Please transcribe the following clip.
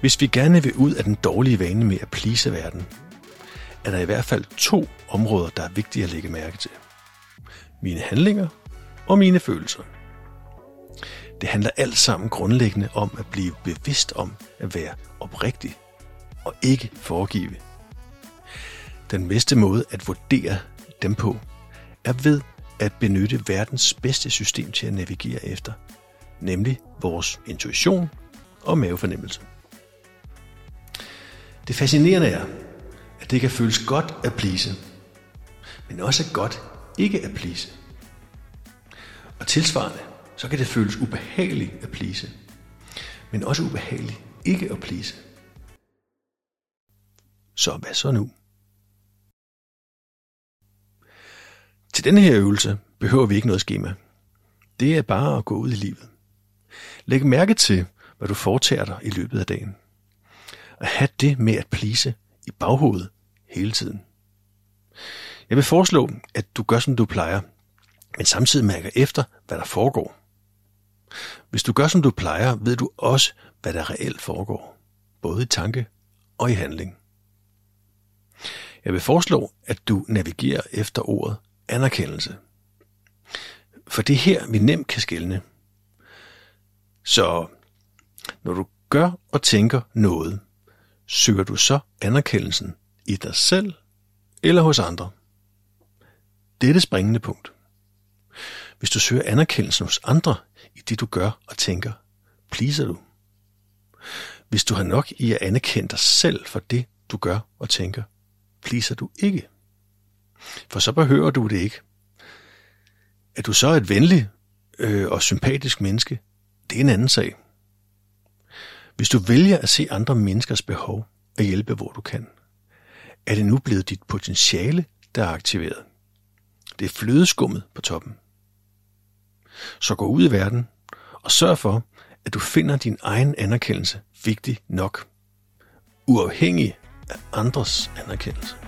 Hvis vi gerne vil ud af den dårlige vane med at plise verden, er der i hvert fald to områder, der er vigtige at lægge mærke til. Mine handlinger og mine følelser. Det handler alt sammen grundlæggende om at blive bevidst om at være oprigtig og ikke foregive. Den bedste måde at vurdere dem på er ved at benytte verdens bedste system til at navigere efter, nemlig vores intuition og mavefornemmelse. Det fascinerende er, at det kan føles godt at plise, men også godt ikke at plise. Og tilsvarende, så kan det føles ubehageligt at plise, men også ubehageligt ikke at plise. Så hvad så nu? Til denne her øvelse behøver vi ikke noget schema. Det er bare at gå ud i livet. Læg mærke til, hvad du foretager dig i løbet af dagen at have det med at plise i baghovedet hele tiden. Jeg vil foreslå, at du gør, som du plejer, men samtidig mærker efter, hvad der foregår. Hvis du gør, som du plejer, ved du også, hvad der reelt foregår, både i tanke og i handling. Jeg vil foreslå, at du navigerer efter ordet anerkendelse. For det er her, vi nemt kan skælne. Så når du gør og tænker noget, søger du så anerkendelsen i dig selv eller hos andre. Det er det springende punkt. Hvis du søger anerkendelsen hos andre i det, du gør og tænker, pleaser du. Hvis du har nok i at anerkende dig selv for det, du gør og tænker, pleaser du ikke. For så behøver du det ikke. At du så er et venligt øh, og sympatisk menneske, det er en anden sag. Hvis du vælger at se andre menneskers behov og hjælpe, hvor du kan, er det nu blevet dit potentiale, der er aktiveret. Det er flødeskummet på toppen. Så gå ud i verden og sørg for, at du finder din egen anerkendelse vigtig nok, uafhængig af andres anerkendelse.